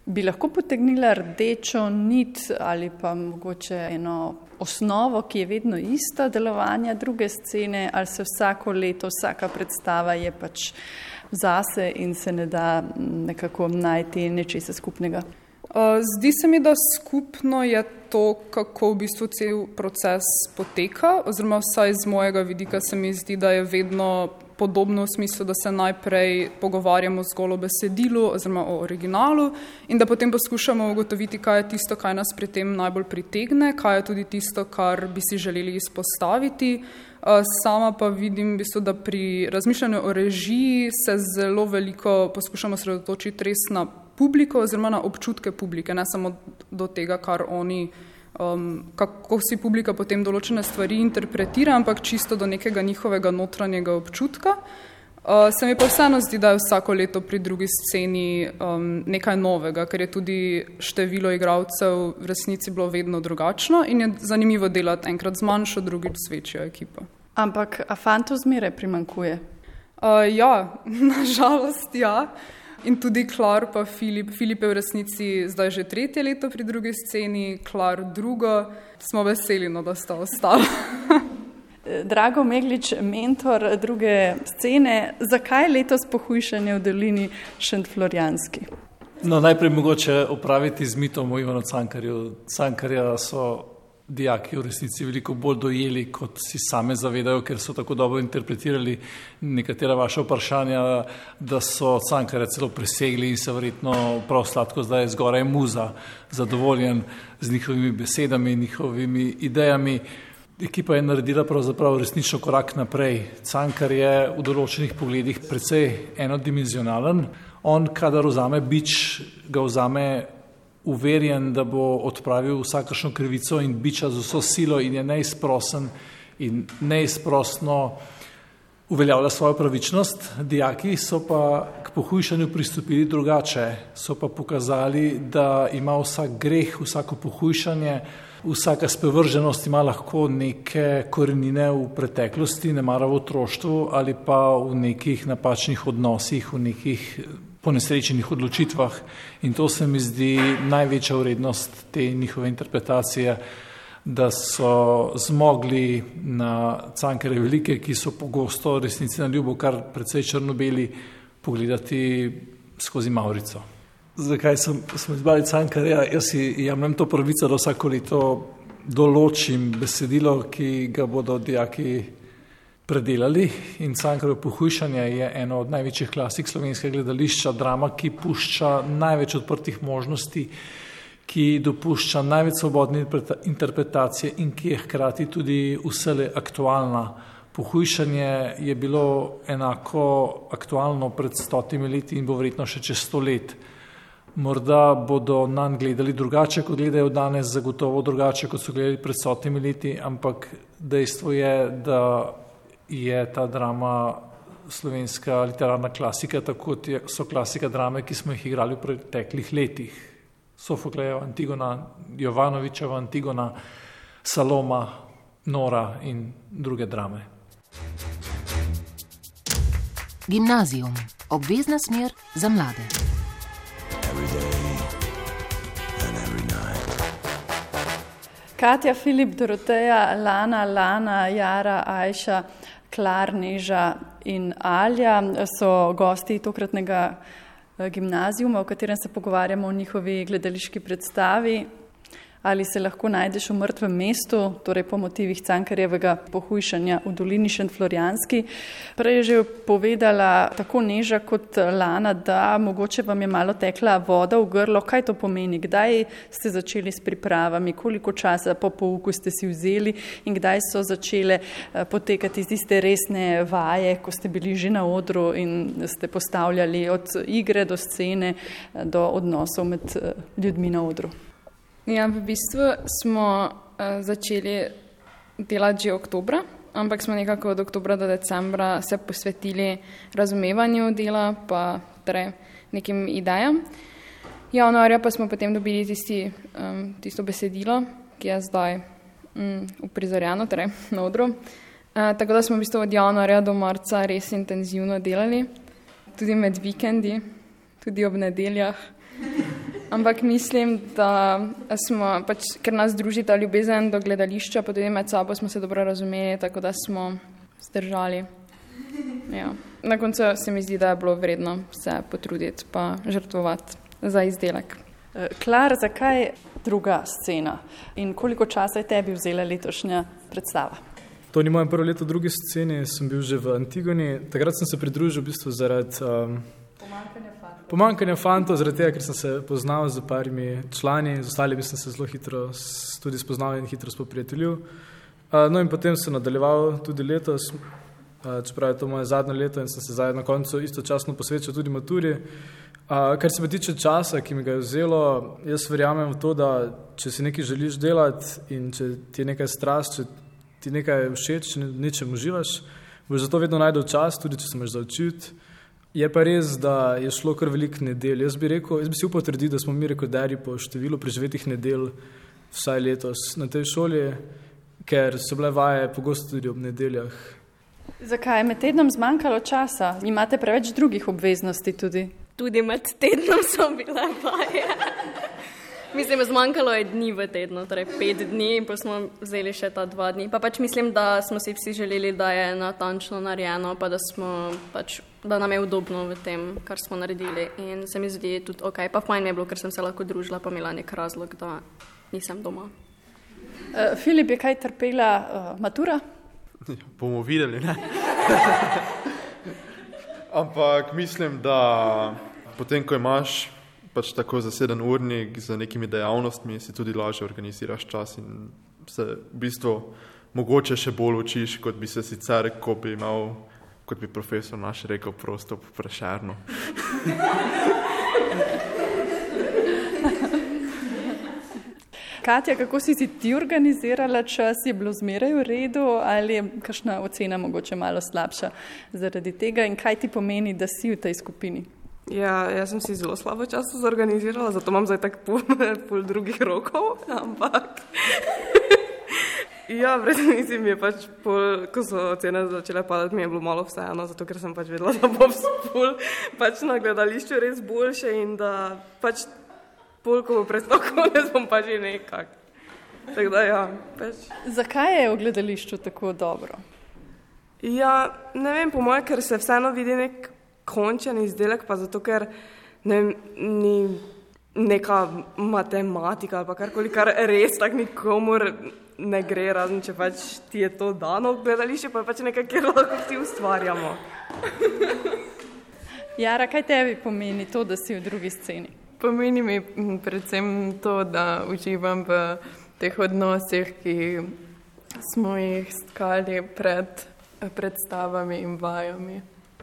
Bi lahko potegnila rdečo nit ali pa mogoče eno osnovo, ki je vedno ista delovanja druge scene, ali se vsako leto, vsaka predstava je pač zase in se ne da nekako najti nečesa skupnega? Zdi se mi, da skupno je to, kako v bistvu cel proces poteka, oziroma vsaj z mojega vidika se mi zdi, da je vedno podobno v smislu, da se najprej pogovarjamo zgolj o besedilu oziroma o originalu in da potem poskušamo ugotoviti, kaj je tisto, kaj nas pri tem najbolj pritegne, kaj je tudi tisto, kar bi si želeli izpostaviti. Sama pa vidim, v bistvu, da pri razmišljanju o režiji se zelo veliko poskušamo sredotočiti res na publiko oziroma na občutke publike, ne samo do tega, kar oni um, kako si publika potem določene stvari interpretira, ampak čisto do nekega njihovega notranjega občutka. Uh, se mi pa vseeno zdi, da je vsako leto pri drugi sceni um, nekaj novega, ker je tudi število igralcev v resnici bilo vedno drugačno in je zanimivo delati enkrat z manjšo, drugič s večjo ekipo. Ampak, a fantov zmeraj primankuje? Uh, ja, nažalost, ja. In tudi Klar, pa Filip. Filip je v resnici zdaj že tretje leto pri drugi sceni, Klar drugo. Smo veseli, no, da sta ostala. Drago Meglič, mentor druge scene, zakaj letos pohujšanje v dolini Šentflorijanski? No, najprej mogoče opraviti z mitom o Ivanu Cankarju. Cankarja so dijaki v resnici veliko bolj dojeli, kot si same zavedajo, ker so tako dobro interpretirali nekatera vaša vprašanja, da so cankare celo presegli in se verjetno prav sladko zdaj zgoraj muza, zadovoljen z njihovimi besedami, njihovimi idejami. Ekipa je naredila pravzaprav resnično korak naprej. Cankar je v določenih pogledih precej enodimenzionalen. On, kadar vzame bič, ga vzame uverjen, da bo odpravil vsakršno krivico in biča z vso silo in je neizprosen in neizprosno uveljavlja svojo pravičnost. Dijaki so pa k pohujšanju pristopili drugače, so pa pokazali, da ima vsak greh, vsako pohujšanje, vsaka spevrženost ima lahko neke korenine v preteklosti, ne mara v otroštvu ali pa v nekih napačnih odnosih, v nekih po nesrečenih odločitvah in to se mi zdi največja vrednost te njihove interpretacije, da so zmogli na cankere velike, ki so pogosto resnici na ljubo kar precej črnobeli, pogledati skozi Maurico. Zakaj sem, smo izbrali cankarja? Jaz si jemljem to pravico, da vsako leto določim besedilo, ki ga bodo dijaki predelali in Cankarjevo pohujšanje je eno od največjih klasik slovenskega gledališča, drama, ki pušča največ odprtih možnosti, ki dopušča največ svobodne interpretacije in ki je hkrati tudi vsele aktualna. Pohujšanje je bilo enako aktualno pred stotimi leti in bo verjetno še čez sto let. Morda bodo nam gledali drugače, kot gledajo danes, zagotovo drugače, kot so gledali pred stotimi leti, ampak dejstvo je, da je ta drama slovenska literarna klasika, tako kot so klasika drame, ki smo jih igrali v preteklih letih. Sofoklejeva Antigona, Jovanovičeva Antigona, Saloma, Nora in druge drame. Gimnazijum, obvezna smer za mlade. Katja, Filip, Doroteja, Lana, Lana, Jara, Ajša. Klar, Neža in Alja. So gosti tokratnega eh, gimnazijuma, v katerem se pogovarjamo o njihovi gledališki predstavi ali se lahko najdeš v mrtvem mestu, torej po motivih Cankarjevega pohujšanja v dolini Šentflorijanski. Prej je že povedala tako Neža kot Lana, da mogoče vam je malo tekla voda v grlo. Kaj to pomeni? Kdaj ste začeli s pripravami? Koliko časa po pouku ste si vzeli in kdaj so začele eh, potekati tiste resne vaje, ko ste bili že na odru in ste postavljali od igre do scene eh, do odnosov med eh, ljudmi na odru? Ja, v bistvu smo uh, začeli delati že oktobra, ampak smo nekako od oktobra do decembra se posvetili razumevanju dela, pa torej nekim idejam. Januarja pa smo potem dobili tisti, um, tisto besedilo, ki je zdaj um, uprizorjeno, torej na odru. Uh, tako da smo v bistvu od januarja do marca res intenzivno delali, tudi med vikendi, tudi ob nedeljah. Ampak mislim, da smo, pač, ker nas druži ta ljubezen do gledališča, pa tudi med sabo smo se dobro razumeli, tako da smo zdržali. Ja. Na koncu se mi zdi, da je bilo vredno se potruditi pa žrtvovati za izdelek. Eh, Klar, zakaj druga scena in koliko časa je tebi vzela letošnja predstava? To ni moje prvo leto v drugi sceni, sem bil že v Antigoni. Takrat sem se pridružil v bistvu zaradi um, pomankanja fantov, zaradi tega, ker sem se poznal z parimi člani, z ostalimi sem se zelo hitro tudi spoznal in hitro spoprijateljil. No in potem sem nadaljeval tudi letos, čeprav je to moje zadnje leto in sem se zdaj na koncu istočasno posvečal tudi maturi. Kar se pa tiče časa, ki mi ga je vzelo, jaz verjamem v to, da če si nekaj želiš delati in če ti je nekaj strast, če ti nekaj všeč, če nečem uživaš, boš zato vedno najdel čas, tudi če se imaš zaučiti. Je pa res, da je šlo kar veliko nedelj. Jaz bi rekel, jaz bi si upal trditi, da smo mi rekorderji po številu preživetih nedelj vsaj letos na tej šoli, ker so bile vaje pogosto tudi ob nedeljah. Zakaj je med tednom zmanjkalo časa? Imate preveč drugih obveznosti tudi? Tudi med tednom so bile vaje. Mislim, zmanjkalo je dni v tednu, torej pet dni, in pa smo vzeli še ta dva dni. Pa pač mislim, da smo si vsi želeli, da je natančno narejeno, pa da, smo, pač, da nam je udobno v tem, kar smo naredili. In se mi zdi tudi ok, pa fajn je bilo, ker sem se lahko družila, pa imela nek razlog, da nisem doma. Uh, Filip, je kaj trpela uh, matura? Ja, bomo videli, ne? Ampak mislim, da potem, ko imaš pač tako zaseden urnik z nekimi dejavnostmi, si tudi lažje organiziraš čas in se v bistvu mogoče še bolj učiš, kot bi se sicer, ko bi imel, kot bi profesor naš rekel, prosto prešerno. Katja, kako si si ti organizirala čas, je bilo zmeraj v redu ali je kakšna ocena mogoče malo slabša zaradi tega in kaj ti pomeni, da si v tej skupini? Ja, jaz sem si zelo slabo časa zorganizirala, zato imam zdaj tako pol, pol drugih rokov, ampak. Ja, resnici mi je pač, pol, ko so cene začele padati, mi je bilo malo vseeno, zato ker sem pač vedela, da bom spol pač na gledališču res boljše in da pač pol, ko bo prestalo konec, bom pač že nekak. Tak da, ja, pač. Zakaj je v gledališču tako dobro? Ja, ne vem, po mojem, ker se vseeno vidi nek končen izdelek, pa zato, ker ne, ni neka matematika ali karkoli, kar res tako nikomor ne gre, razen če pač ti je to dano v gledališče, pa je pač nekaj, kjer lahko vsi ustvarjamo. Jara, kaj tebi pomeni to, da si v drugi sceni? Pomeni mi predvsem to, da uživam v teh odnosih, ki smo jih skali pred predstavami in vajami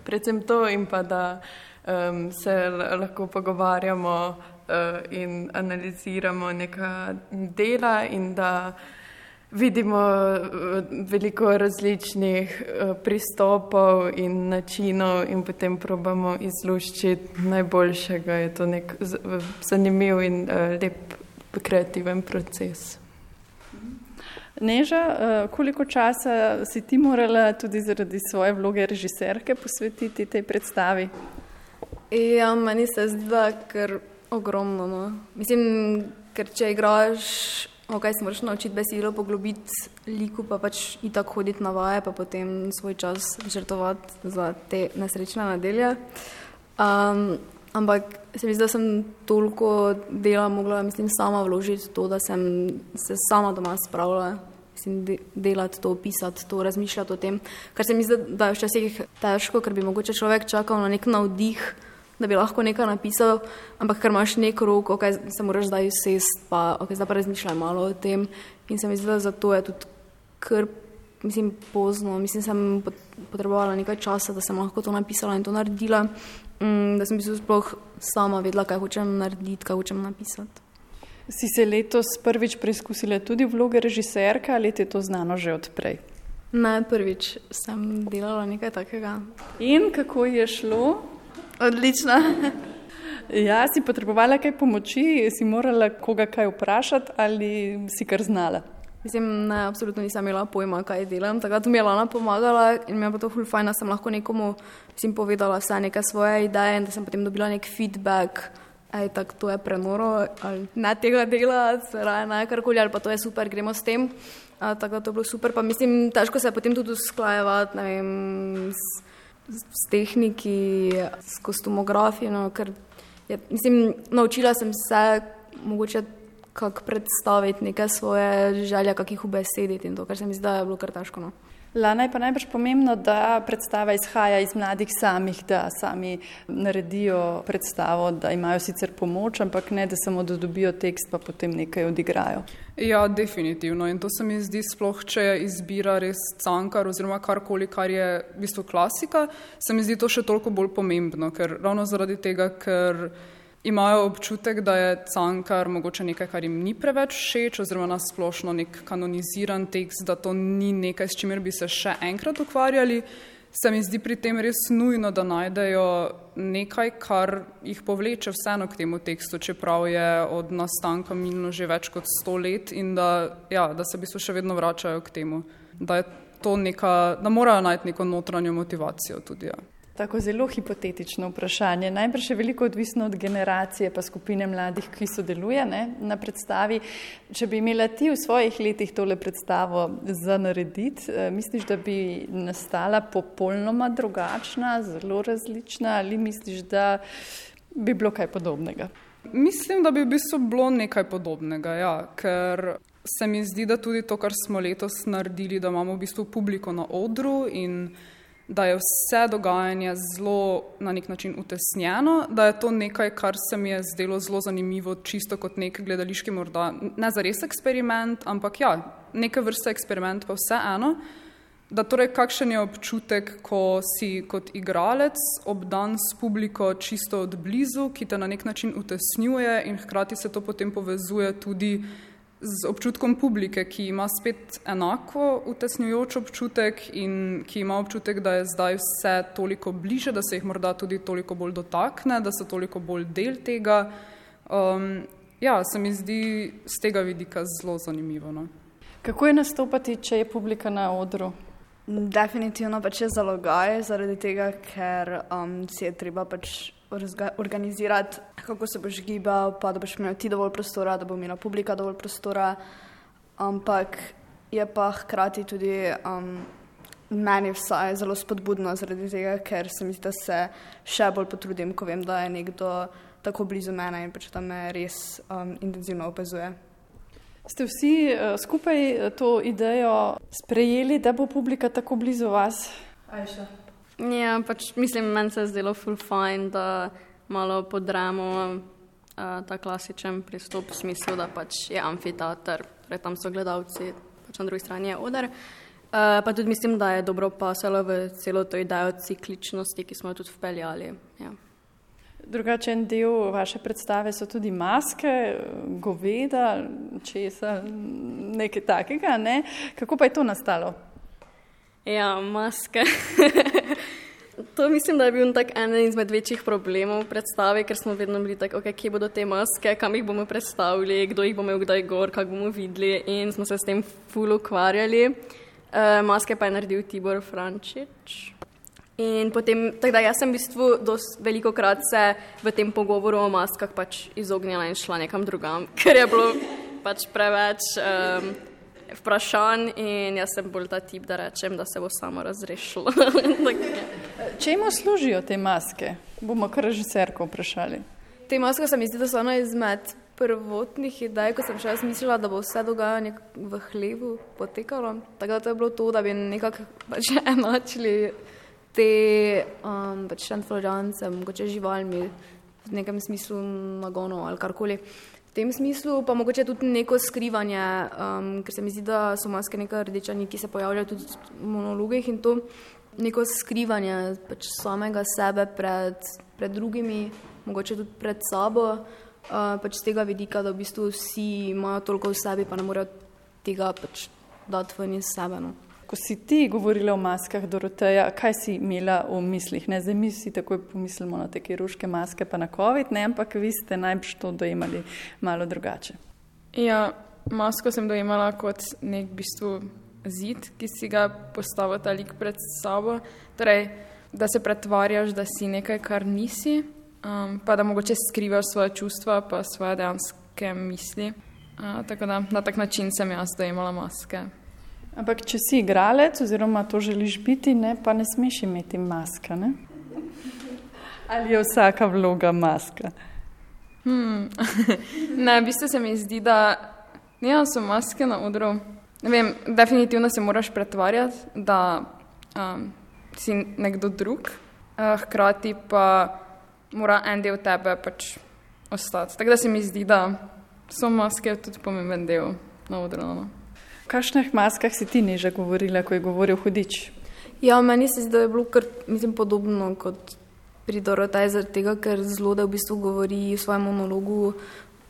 predvsem to in pa da um, se lahko pogovarjamo uh, in analiziramo neka dela in da vidimo uh, veliko različnih uh, pristopov in načinov in potem probamo izluščiti najboljšega. Je to nek zanimiv in lep kreativen proces. Neža, eh, koliko časa si ti morala tudi zaradi svoje vloge režiserke posvetiti tej predstavi? Ja, meni se zdi, da je ogromno. No. Mislim, ker če igraš, ok, se moraš naučiti besedilo, poglobiti liku, pa pač i tako hoditi na vaje, pa potem svoj čas žrtovati za te nesrečne nedelje. Um, ampak se mi zdi, da sem toliko dela mogla, mislim, sama vložiti to, da sem se sama doma spravila mislim, delati to, pisati to, razmišljati o tem. Kar se mi zdi, da je včasih težko, ker bi mogoče človek čakal na nek navdih, da bi lahko nekaj napisal, ampak ker imaš nek rok, ok, se moraš zdaj sest, pa ok, zdaj pa razmišljaj malo o tem. In se mi zdi, da zato je tudi kar, mislim, pozno. Mislim, sem potrebovala nekaj časa, da sem lahko to napisala in to naredila, mm, da sem v bistvu sploh sama vedela, kaj hočem narediti, kaj hočem napisati. Si se letos prvič preizkusila tudi v vlogi režiserka ali ti je to znano že odprej? Ne, prvič sem delala nekaj takega. In kako je šlo? Odlično. Ja, si potrebovala kaj pomoči, si morala koga kaj vprašati ali si kar znala? Mislim, ne, absolutno nisem imela pojma, kaj delam. Takrat mi je Lana pomagala in mi je pa to fulfajn, da sem lahko nekomu povedala vse neke svoje ideje in da sem potem dobila nek feedback aj tako to je prenoro, ali ne tega dela, raje ne karkoli, ali pa to je super, gremo s tem. A, tako da to je bilo super, pa mislim, težko se je potem tudi usklajevati, ne vem, s, s tehniki, s kostumografijo, no, ker je, mislim, naučila sem se mogoče kako predstaviti neke svoje želje, kako jih ubesediti in to, kar se mi zdi, da je bilo kar težko. No. Lana je pa najbrž pomembno, da predstava izhaja iz mladih samih, da sami naredijo predstavo, da imajo sicer pomoč, ampak ne, da samo da dobijo tekst, pa potem nekaj odigrajo. Ja, definitivno. In to se mi zdi sploh, če je izbira res cankar oziroma karkoli, kar je v bistvu klasika, se mi zdi to še toliko bolj pomembno, ker ravno zaradi tega, ker imajo občutek, da je cankar mogoče nekaj, kar jim ni preveč všeč, oziroma nasplošno nek kanoniziran tekst, da to ni nekaj, s čimer bi se še enkrat ukvarjali. Se mi zdi pri tem res nujno, da najdejo nekaj, kar jih povleče vseeno k temu tekstu, čeprav je od nastanka minilo že več kot sto let in da, ja, da se v bistvu še vedno vračajo k temu, da, neka, da morajo najti neko notranjo motivacijo tudi. Ja. Tako zelo hipotetično vprašanje. Najbrž je veliko odvisno od generacije pa skupine mladih, ki sodeluje ne, na predstavi. Če bi imela ti v svojih letih tole predstavo za narediti, eh, misliš, da bi nastala popolnoma drugačna, zelo različna ali misliš, da bi bilo kaj podobnega? Mislim, da bi v bistvu bilo nekaj podobnega, ja, ker se mi zdi, da tudi to, kar smo letos naredili, da imamo v bistvu publiko na odru in da je vse dogajanje zelo na nek način utesnjeno, da je to nekaj, kar se mi je zdelo zelo zanimivo, čisto kot nek gledališki, morda ne za res eksperiment, ampak ja, neke vrste eksperiment pa vseeno. Da torej, kakšen je občutek, ko si kot igralec obdan s publiko čisto od blizu, ki te na nek način utesnjuje in hkrati se to potem povezuje tudi z občutkom publike, ki ima spet enako utesnjujoč občutek in ki ima občutek, da je zdaj vse toliko bliže, da se jih morda tudi toliko bolj dotakne, da so toliko bolj del tega. Um, ja, se mi zdi z tega vidika zelo zanimivo. No. Kako je nastopati, če je publika na odru? Definitivno pač je zalogaj, zaradi tega, ker um, si je treba pač organizirati, kako se boš gibal, pa da boš imel ti dovolj prostora, da bo imela publika dovolj prostora. Ampak je pa hkrati tudi um, meni vsaj zelo spodbudno, zaradi tega, ker se mi zdi, da se še bolj potrudim, ko vem, da je nekdo tako blizu mene in pač da me res um, intenzivno opazuje. Ste vsi uh, skupaj eh, to idejo sprejeli, da bo publika tako blizu vas? Ajša. Ja, pač mislim, meni se je zdelo full fine, da malo podramo uh, ta klasičen pristop v smislu, da pač je amfiteater, torej tam so gledalci, pač na drugi strani je oder. Uh, pa tudi mislim, da je dobro pasalo v celo to idejo cikličnosti, ki smo jo tudi vpeljali. Ja. Drugačen del vaše predstave so tudi maske, goveda, česa, nekaj takega. Ne? Kako pa je to nastalo? Ja, maske. to mislim, da je bil tak eden izmed večjih problemov predstave, ker smo vedno bili tako, okay, kje bodo te maske, kam jih bomo predstavili, kdo jih bo imel kdaj gor, kako bomo videli in smo se s tem ful ukvarjali. Uh, maske pa je naredil Tibor Frančič. In potem, tako da jaz sem v bistvu veliko krat se v tem pogovoru o maskah pač izognila in šla nekam drugam, ker je bilo pač preveč. Um, vprašanj in jaz sem bolj ta tip, da rečem, da se bo samo razrešilo. Čemu služijo te maske? Bomo kar režiserko vprašali. Te maske se mi zdi, da so ena izmed prvotnih idej, ko sem še jaz mislila, da bo vse dogajanje v hlebu potekalo. Tako da to je bilo to, da bi nekako pač enačili te um, pač šentflorjance, mogoče živalmi v nekem smislu nagonov ali karkoli. V tem smislu pa mogoče tudi neko skrivanje, um, ker se mi zdi, da so maske neka rdeča nit, ki se pojavljajo tudi v monologih in to neko skrivanje pač samega sebe pred, pred drugimi, mogoče tudi pred sabo, uh, pač z tega vidika, da v bistvu vsi imajo toliko v sebi, pa ne morejo tega pač dati ven iz sebe. No. Ko si ti govorila o maskah, Doroteja, kaj si imela v mislih? Ne, zdaj mi si takoj pomislimo na te kirurške maske, pa na COVID, ne, ampak vi ste najbrž to dojemali malo drugače. Ja, masko sem dojemala kot nek bistvo zid, ki si ga postavlja ta lik pred sabo. Torej, da se pretvarjaš, da si nekaj, kar nisi, um, pa da mogoče skrivaš svoje čustva, pa svoje dejanske misli. Uh, tako da na tak način sem jaz dojemala maske. Ampak, če si igralec, oziroma to želiš biti, ne, pa ne smeš imeti maska. Ne? Ali je vsaka vloga maska? Hmm. ne, v bistvu se mi zdi, da ne, so maske na odru vem, definitivno se moraš pretvarjati, da um, si nekdo drug, uh, hkrati pa mora en del tebe pač ostati. Tako da se mi zdi, da so maske tudi pomemben del na odru. No. Kakšnih maskah si ti niža govorila, ko je govoril hudič? Ja, meni se zdi, da je bilo kar mislim, podobno kot pri Dorotaj, zaradi tega, ker zelo da v bistvu govori v svojem monologu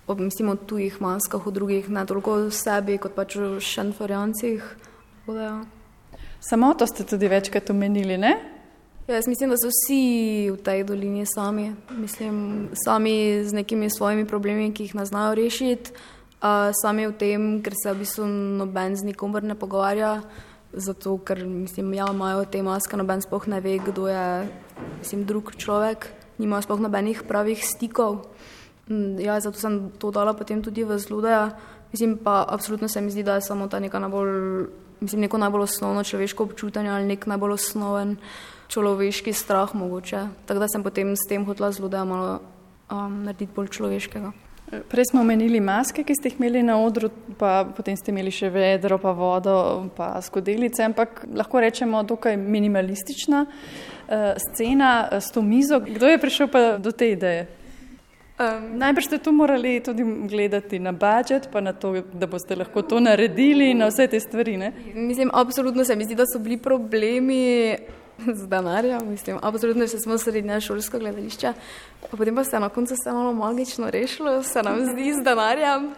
o, mislim, o tujih maskah, o drugih, ne toliko o sebi, kot pač o šenforjancih. Ja. Samo to ste tudi večkrat omenili, ne? Ja, jaz mislim, da so vsi v tej dolini sami, mislim, sami z nekimi svojimi problemi, ki jih ne znajo rešiti, uh, sami v tem, ker se v bistvu noben z nikomer ne pogovarja, zato ker mislim, ja, imajo te maske, noben sploh ne ve, kdo je mislim, drug človek, nimajo sploh nobenih pravih stikov. Mm, ja, zato sem to dala potem tudi v zludeja. Mislim pa, absolutno se mi zdi, da je samo ta neka najbolj, mislim, neko najbolj osnovno človeško občutanje ali nek najbolj osnoven človeški strah mogoče. Tako da sem potem s tem hotela zludeja malo um, narediti bolj človeškega. Prej smo omenili maske, ki ste jih imeli na odru, pa potem ste imeli še vedro, pa vodo, pa skodelice, ampak lahko rečemo dokaj minimalistična uh, scena s to mizo. Kdo je prišel pa do te ideje? Um, Najbrž ste tu morali tudi gledati na budžet, pa na to, da boste lahko to naredili, na vse te stvari. Ne? Mislim, absolutno se mi zdi, da so bili problemi z denarjem. Mislim, absolutno se smo srednje šolsko gledališče, pa potem pa se na koncu vse malo magično rešilo, se nam zdi z denarjem.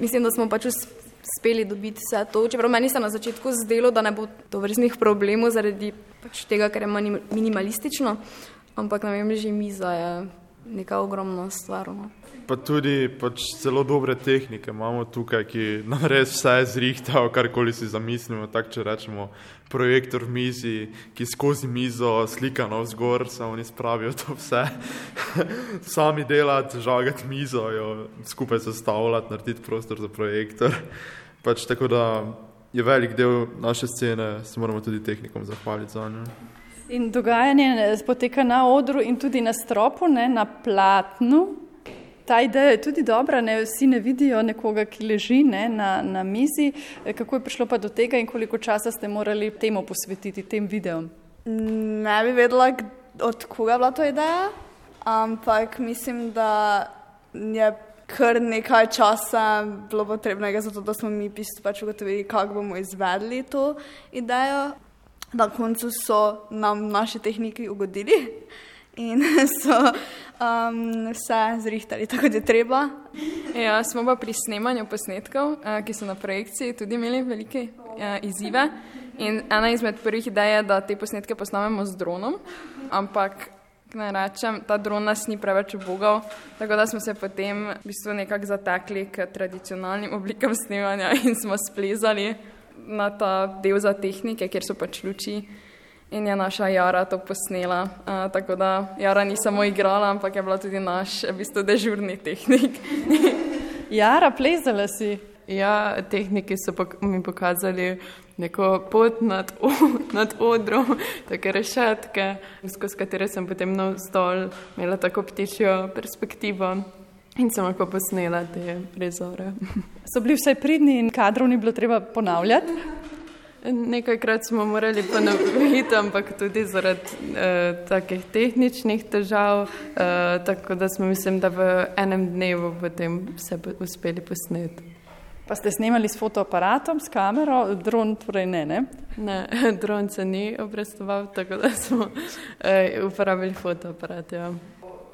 Mislim, da smo pač uspeli dobiti vse to. Čeprav meni se na začetku zdelo, da ne bo to vrstnih problemov zaradi pač tega, ker je minimalistično, ampak ne vem, že miza je neka ogromna stvar. No. Pa tudi pač zelo dobre tehnike imamo tukaj, ki nam res vse zrihtajo, karkoli si zamislimo. Tak, če rečemo projektor v mizi, ki skozi mizo slika na vzgor, se oni spravijo to vse. Sami delati, žagati mizo, jo skupaj sestavljati, narediti prostor za projektor. Pač tako da je velik del naše scene, se moramo tudi tehnikom zahvaliti za njo. In dogajanje poteka na odru in tudi na stropu, ne, na platnu. Ta ideja je tudi dobra, ne, vsi ne vidijo nekoga, ki leži ne, na, na mizi. Kako je prišlo pa do tega in koliko časa ste morali temu posvetiti, tem videom? Ne bi vedela, od koga je bila to ideja, ampak mislim, da je kar nekaj časa bilo potrebnega za to, da smo mi pač ugotovili, kako bomo izvedli to idejo na koncu so nam naši tehniki ugodili in so um, vse zrihtali tako, kot je treba. Ja, smo pa pri snemanju posnetkov, eh, ki so na projekciji, tudi imeli velike uh, izzive. In ena izmed prvih idej je, da te posnetke posnamemo z dronom, ampak naj rečem, ta dron nas ni preveč obogal, tako da smo se potem v bistvu nekako zatekli k tradicionalnim oblikam snemanja in smo splezali na ta del za tehnike, kjer so pač luči. In je naša Jara to posnela. Uh, tako da Jara ni samo igrala, ampak je bila tudi naš, v bistvu, dežurni tehnik. Jara, plezala si. Ja, tehniki so mi pokazali neko pot nad, nad odrom, tako rešetke, skozi katere sem potem na stol imela tako ptičjo perspektivo. In sem lahko posnela te prizore. So bili vse pridni in kadrov ni bilo treba ponavljati? Nekajkrat smo morali ponoviti, ampak tudi zaradi eh, takih tehničnih težav, eh, tako da smo, mislim, da v enem dnevu potem vse uspeli posneti. Pa ste snemali s fotoaparatom, s kamero, dron torej ne, ne? Ne, dron se ni obrestoval, tako da smo eh, uporabili fotoaparat, ja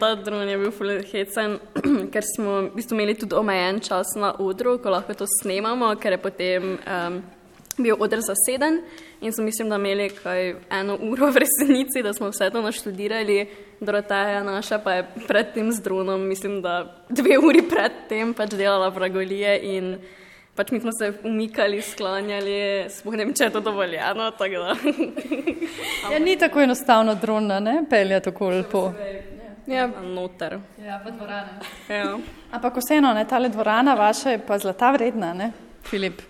ta dron je bil fulhecen, ker smo v bistvu imeli tudi omejen čas na odru, ko lahko to snemamo, ker je potem um, bil odr zaseden in smo mislim, da imeli kaj eno uro v resnici, da smo vse to naštudirali. Doroteja naša pa je pred tem z dronom, mislim, da dve uri pred tem pač delala vragolije in pač mi smo se umikali, sklanjali, spohnem, če je to dovoljeno. ja, ni tako enostavno drona, ne, pelja tako lepo. Ja, noter. Ja, pa dvorana. Ja. Ampak vseeno, ne, tale dvorana vaša je pa zlata vredna, ne, Filip?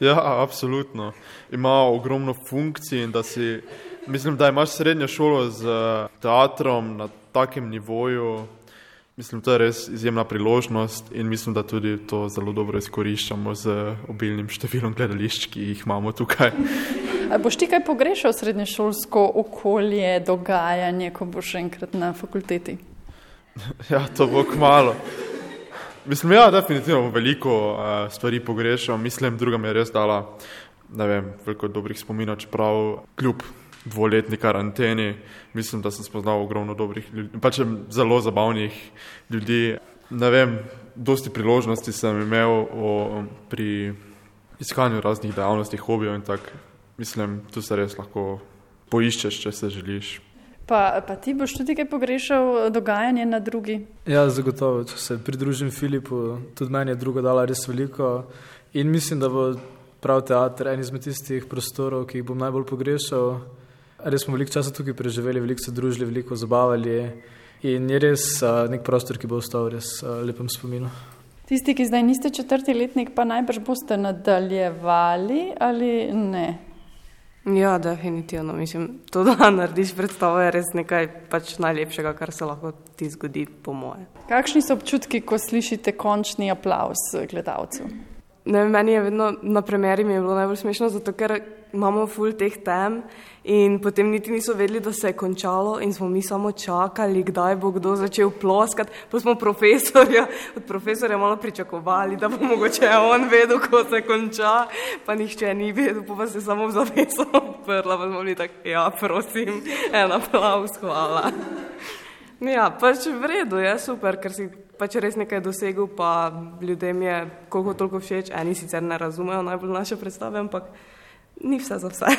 Ja, absolutno. Ima ogromno funkcij in da si, mislim, da imaš srednjo šolo z teatrom na takem nivoju, Mislim, to je res izjemna priložnost in mislim, da tudi to zelo dobro izkoriščamo z obilnim številom gledališč, ki jih imamo tukaj. A boš ti kaj pogrešal srednješolsko okolje, dogajanje, ko boš enkrat na fakulteti? Ja, to bo kmalo. Mislim, ja, definitivno veliko uh, stvari pogrešal. Mislim, druga mi je res dala, vem, veliko dobrih spominov, čeprav kljub dvoletni karanteni. Mislim, da sem spoznal ogromno dobrih ljudi, pač zelo zabavnih ljudi. Ne vem, dosti priložnosti sem imel o, pri iskanju raznih dejavnosti, hobijev in tako. Mislim, tu se res lahko poiščeš, če se želiš. Pa, pa ti boš tudi kaj pogrešal dogajanje na drugi? Ja, zagotovo, če se pridružim Filipu, tudi meni je druga dala res veliko in mislim, da bo prav teater en izmed tistih prostorov, ki jih bom najbolj pogrešal. Res smo veliko časa tukaj preživeli, veliko se družili, veliko zabavali in je res uh, nek prostor, ki bo ostal res uh, lepem spominu. Tisti, ki zdaj niste četrti letnik, pa najbrž boste nadaljevali ali ne? Ja, definitivno. Mislim, to, da narediš predstavo, je res nekaj pač najlepšega, kar se lahko ti zgodi, po moje. Kakšni so občutki, ko slišite končni aplaus gledalcev? Ne, meni je vedno na premjeri bilo najbolj smešno, zato ker imamo full teh tem in potem niti niso vedeli, da se je končalo in smo mi samo čakali, kdaj bo kdo začel ploskati. Pa smo profesorja, od profesorja malo pričakovali, da bo mogoče on vedel, ko se konča, pa nihče ni vedel, pa se je samo v zaveso odprla, pa smo bili tako, ja, prosim, en aplaus, hvala. Ja, pač v redu, je super, ker si pač res nekaj dosegel, pa ljudem je koliko toliko všeč. Eni sicer ne razumejo najbolj naše predstave, ampak ni vse za vse.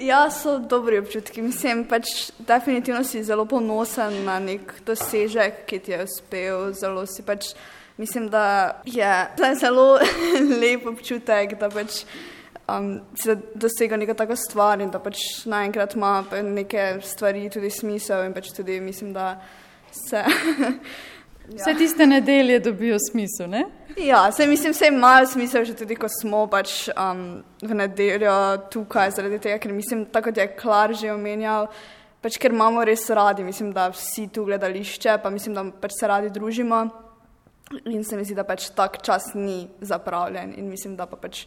Ja, so dobri občutki. Mislim, pač definitivno si zelo ponosen na nek dosežek, ki ti je uspel. Zelo si pač, mislim, da je zelo lep občutek, da pač um, se dosega neka taka stvar in da pač naenkrat ima neke stvari tudi smisel in pač tudi mislim, da se. Vse ja. tiste nedelje dobijo smisel, ne? Ja, se mislim, vse imajo smisel, že tudi ko smo pač um, v nedeljo tukaj, zaradi tega, ker mislim, tako kot je Klar že omenjal, pač ker imamo res radi, mislim, da vsi tu gledališče, pa mislim, da pač se radi družimo in se mi zdi, da pač tak čas ni zapravljen in mislim, da pa pač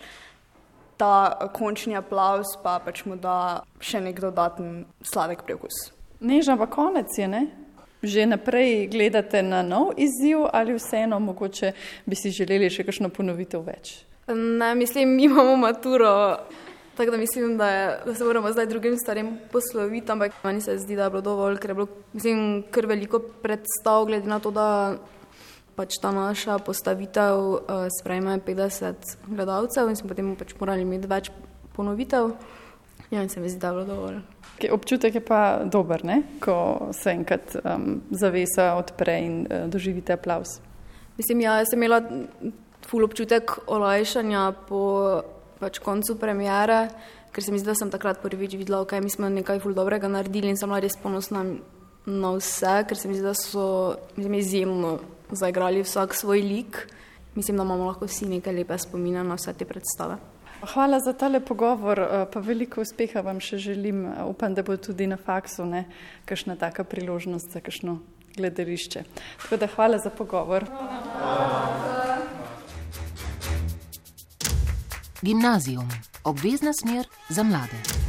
ta končni aplaus pa pač mu da še nek dodaten sladek prekus. Neža pa konec je, ne? Že naprej gledate na nov izziv ali vseeno mogoče bi si želeli še kakšno ponovitev več? Ne, mislim, mi imamo maturo, tako da mislim, da, je, da se moramo zdaj drugim starim posloviti, ampak meni se zdi, da je bilo dovolj, ker je bilo, mislim, kar veliko predstav, glede na to, da pač ta naša postavitev uh, sprejme 50 gledalcev in smo potem pač morali imeti več ponovitev. Ja, in se mi zdi, da je bilo dovolj. Občutek je pa dober, ne? ko se enkrat um, zavesa odpre in uh, doživite aplaus. Mislim, ja, jaz sem imela ful občutek olajšanja po pač koncu premjere, ker se mi zdi, da sem takrat prvič videla, da okay, smo nekaj ful dobrega naredili in sem bila res ponosna na vse, ker se mi zdi, da so mislim, izjemno zaigrali vsak svoj lik. Mislim, da imamo lahko vsi nekaj lepe spomine na vse te predstave. Hvala za tale pogovor, eh, pa veliko uspeha vam še želim. Eh, upam, da bo tudi na faksu ne, kakšna taka priložnost za kakšno gledališče. Tako da hvala za pogovor. Gimnazijum. Obvezna smer za mlade.